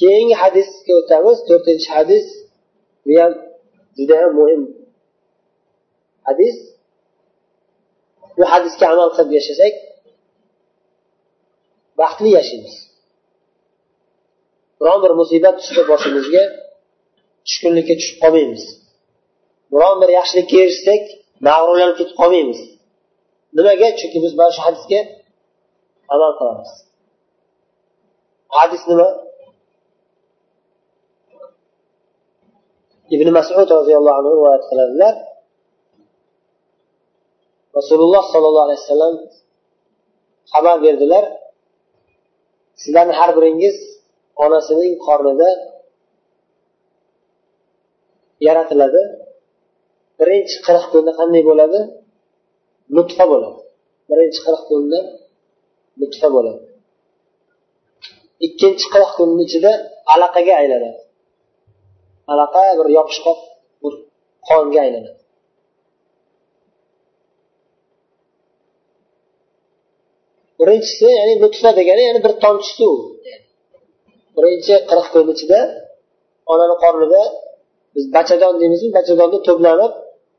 keyingi hadisga o'tamiz. To'rtinchi hadis. Bu ham judayam muhim hadis. Bu hadisga amal qilib yashasak baxtli yashaymiz. Biron bir musibat tushsa boshimizga tushkunlikka tushib qolmaymiz. Biron bir yaxshilikka erishsak mag'rurlanib ketib qolmaymiz. Nimaga? Chunki biz mana shu hadisga amal qilamiz. Hadis nima? Ibn masud roziyallohu anhu rivoyat qiladilar. Rasululloh sollallohu alayhi vasallam xabar berdilar. Sizlarni har biringiz onasining qornida yaratiladi. Birinchi qirq kunda qanday bo'ladi? Nutfa bo'ladi. Birinchi qirq kunda nutfa bo'ladi. Ikkinchi qirq kunni ichida alaqaga aylanadi. Anaqa bir yopishqoq bir qonga aylanadi. Birinchisi ya'ni nutfa degani ya'ni bir tomchi suv birinchi qirq kun ichida onani qornida biz bachadon deymizmi bachadonda to'planib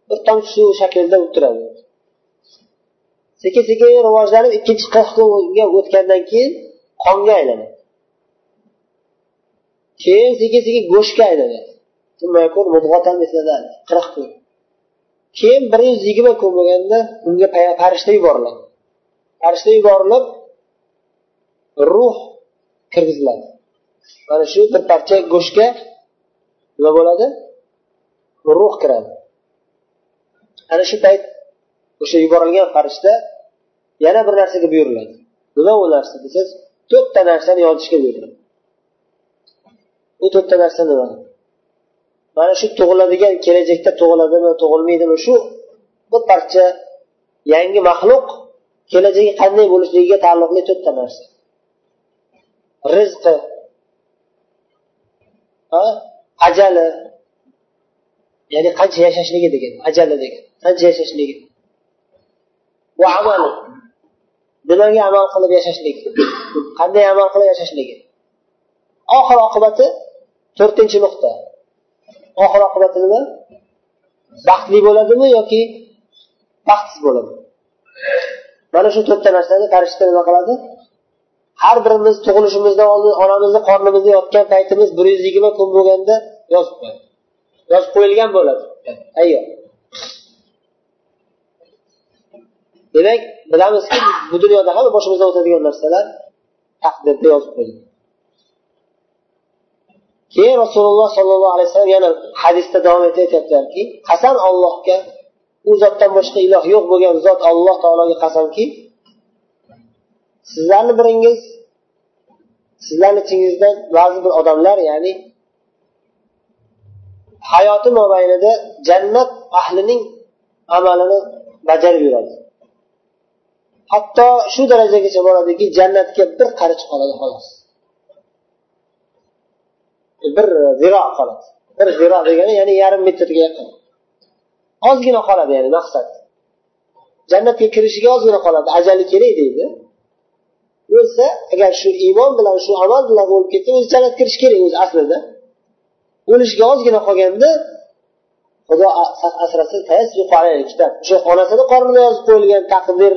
bir tomchi suv shaklida o'tiradi turadi. Sekin sekin rivojlanib ikkinchi qirq kunga o'tgandan keyin qonga aylanadi. Keyin sekin sekin go'shtga aylanadi. Qirq kun. Keyin bir yuz yigirma kun bo'lganda unga farishta yuboriladi. Farishta yuborilib ruh kirgiziladi. Mana shu bir parcha go'shtga nima bo'ladi? Ruh kiradi. Ana shu payt o'sha yuborilgan farishta yana bir narsaga buyuriladi. Nima u narsa desangiz to'rtta narsani yozishga buyuriladi. U to'rtta narsa nima? Mana shu tug'iladigan kelajakda tug'iladimi tug'ilmaydimi? Shu bir parcha yangi maxluq kelajagi qanday bo'lishligiga taalluqli to'rtta narsa. Rizqi ajali ya'ni qancha yashashligi degan ajali degan qancha yashashligi. Va amali nimaga amal qilib yashashligi qanday amal qilib yashashligi. Oxir oqibati to'rtinchi nuqta. Oxir oqibati nima baxtli bo'ladimi yoki baxtsiz bo'ladimi? Mana shu to'rtta narsani farishta nima qiladi? Har birimiz tug'ilishimizdan oldin onamizni qornimizda yotgan paytimiz bir yuz yigirma kun bo'lganda yozib qo'yadi. Yozib qo'yilgan bo'ladi. Tayyor. Demak bilamizki bu dunyoda hamma boshimizdan o'tadigan narsalar taqdirda yozib qo'yilgan keyin rasululloh sollallohu alayhi vasallam yana hadisda davom etib aytyaptilarki qasam ollohga u zotdan boshqa iloh yo'q bo'lgan zot alloh taologa qasamki sizlarni biringiz sizlarni ichingizdan ba'zi bir odamlar ya'ni hayoti mobaynida jannat ahlining amalini bajarib yuradi. Hatto shu darajagacha boradiki jannatga bir qarich qoladi xolos. Bir ziro qoladi. Bir ziro degani ya'ni yarim metrga yaqin. Ozgina qoladi ya'ni maqsad. Jannatga kirishiga ozgina qoladi ajali kerak deydi. O'lsa agar shu iymon bilan shu amal bilan o'lib ketsa o'zi jannatga kirishi kerak o'zi aslida. O'lishiga ozgina qolganda xudo asrasin kitob o'sha onasini qornida yozib qo'yilgan taqdir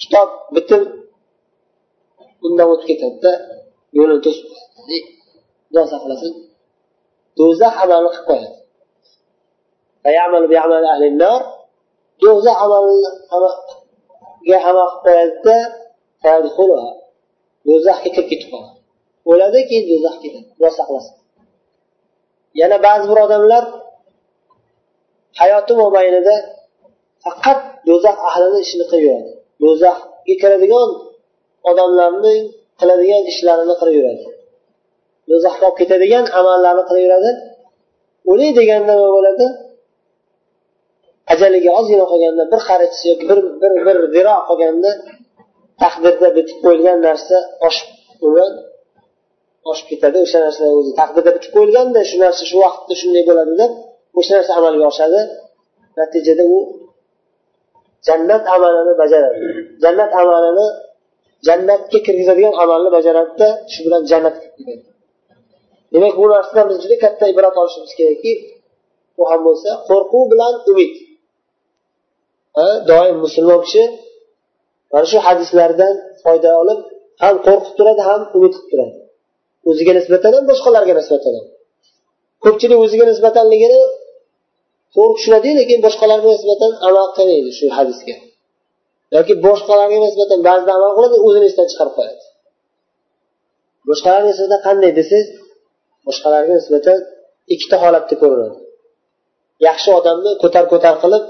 kitob bitim undan o'tib ketadida yo'lini to'sib xudo saqlasin do'zax amalini qilib qo'yadi. Do'zax amalga amal qilib qo'yadida do'zaxga kirib ketib qoladi. O'ladi keyin do'zaxga ketadi. Xudo saqlasin yana ba'zi bir odamlar hayoti mobaynida faqat do'zax ahlini ishini qilib yuradi. Do'zaxga kiradigan odamlarning qiladigan ishlarini qilib yuradi. Do'zaxga olib ketadigan amallarni qilaveradi. O'lay deganda nima bo'ladi? Ajaliga ozgina qolganda bir qarich yoki bir bir bir ziro qolganda taqdirda bitib qo'yilgan narsa oshib uni oshib ketadi. O'sha narsa o'zi taqdirda bitib qo'yilganda shu narsa shu vaqtda shunday bo'ladi deb o'sha narsa amalga oshadi. Natijada u jannat amalini bajaradi. Jannat amalini jannatga kirgizadigan amalni bajaradida shu bilan jannatga kiradi demak bu narsadan biz juda katta ibrat olishimiz kerakki u ham bo'lsa qo'rquv bilan umid. Doim musulmon kishi mana shu hadislardan foyda olib ham qo'rqib turadi ham umid qilib turadi. O'ziga nisbatan ham boshqalarga nisbatan ham. Ko'pchilik o'ziga nisbatanligini to'g'ri tushunadiyu lekin boshqalarga nisbatan amal qilmaydi shu hadisga. Yoki boshqalarga nisbatan ba'zida amal qiladi o'zini esdan chiqarib qo'yadi. Boshqalarga nisbatan qanday desangiz boshqalarga nisbatan ikkita holatda ko'rinadi yaxshi odamni ko'tar ko'tar qilib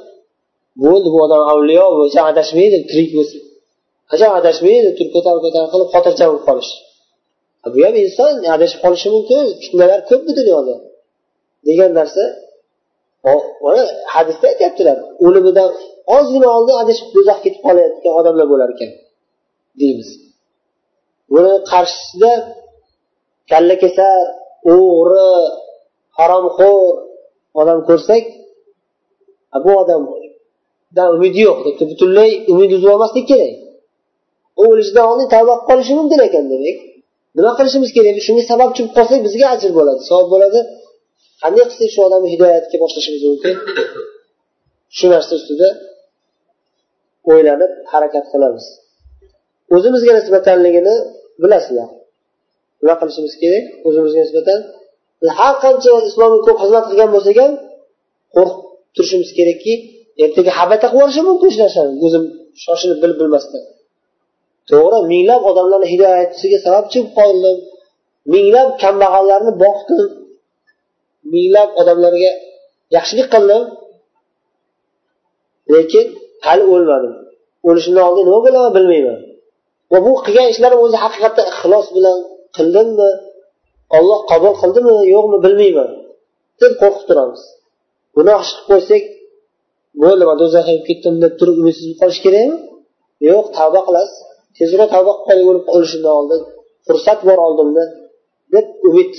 bo'ldi bu odam avliyo bo'lsa adashmaydi tirik bo'lsa hajam adashmaydi? Turib ko'tar ko'tar qilib xotirjam bo'lib qolish. Bu ham inson adashib qolishi mumkin fitnalar ko'p bu dunyoda. Degan narsa mana hadisda aytyaptilar o'limidan ozgina oldin adashib do'zaxga ketib qolayotgan odamlar bo'lar ekan deymiz. Buni qarshisida kalla kesar o'g'ri haromxo'r odam ko'rsak bu odamdan umidi yo'q deb butunlay umid uzib olmaslik kerak. U o'lishidan oldin tavba qilib qolishi mumkin ekan demak. Nima qilishimiz kerak shunga sababchi bo'lib qolsak bizga ajr bo'ladi. Savob bo'ladi qanday qilsak shu odamni hidoyatga boshlashimiz mumkin? Shu narsa ustida o'ylanib harakat qilamiz. O'zimizga nisbatanligini bilasizlar nima qilishimiz kerak? O'zimizga nisbatan har qancha islomga ko'p xizmat qilgan bo'lsak ham qo'rqib turishimiz kerakki ertaga habata qilib yuborishi mumkin shu narsani. O'zim shoshilib bilib bilmasdan. To'g'ri minglab odamlarni hidoyatchisiga sababchi bo'lib qoldim minglab kambag'allarni boqdim minglab odamlarga yaxshilik qildim lekin hali o'lmadim. O'lishimdan oldin nima bo'laman bilmayman. Va bu qilgan ishlarim o'zi haqiqatda ixlos bilan qildimmi olloh qabul qildimi yo'qmi bilmayman. Deb qo'rqib turamiz. Gunoh ish qilib qo'ysak bo'ldi man do'zaxga kirib ketdim deb turib umidsiz bo'lib qolish kerakmi? Yo'q tavba qilasiz. Tezroq tavba qilib o'lib qolishimdan oldin. Fursat bor oldimda deb umid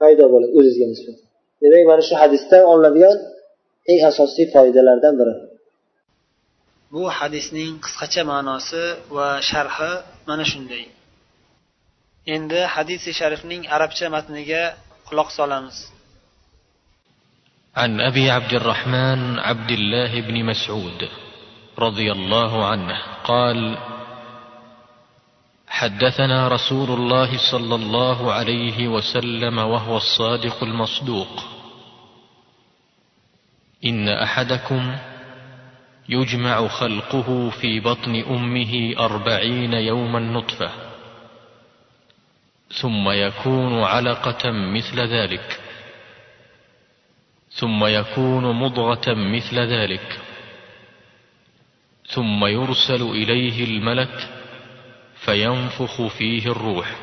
paydo bo'ladi o'zizga nisbatan. Demak mana shu hadisdan olinadigan eng asosiy foydalardan biri. Bu hadisning qisqacha ma'nosi va sharhi mana shunday. Endi hadisi sharifning arabcha matniga quloq solamiz. عن ابي عبد الرحمن عبد الله بن مسعود رضي الله عنه قال حدثنا رسول الله صلى الله عليه وسلم وهو الصادق المصدوق ان احدكم يجمع خلقه في بطن امه اربعين يوما نطفه ثم يكون علقة مثل ذلك. ثم يكون مضغة مثل ذلك. ثم يرسل إليه الملك فينفخ فيه الروح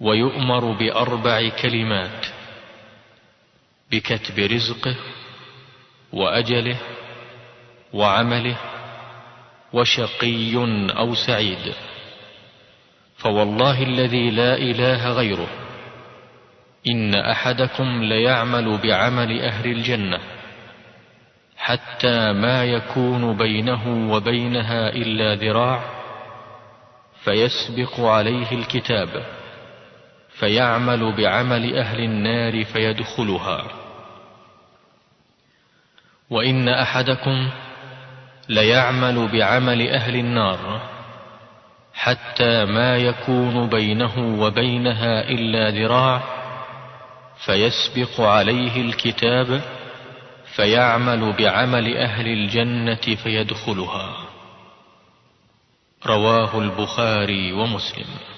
ويؤمر بأربع كلمات بكتب رزقه وأجله وعمله وشقي أو سعيد. فوالله الذي لا إله غيره. إن أحدكم ليعمل بعمل أهل الجنة حتى ما يكون بينه وبينها إلا ذراع فيسبق عليه الكتاب فيعمل بعمل أهل النار فيدخلها. وإن أحدكم ليعمل بعمل أهل النار حتى ما يكون بينه وبينها إلا ذراع فيسبق عليه الكتاب فيعمل بعمل أهل الجنة فيدخلها. رواه البخاري ومسلم.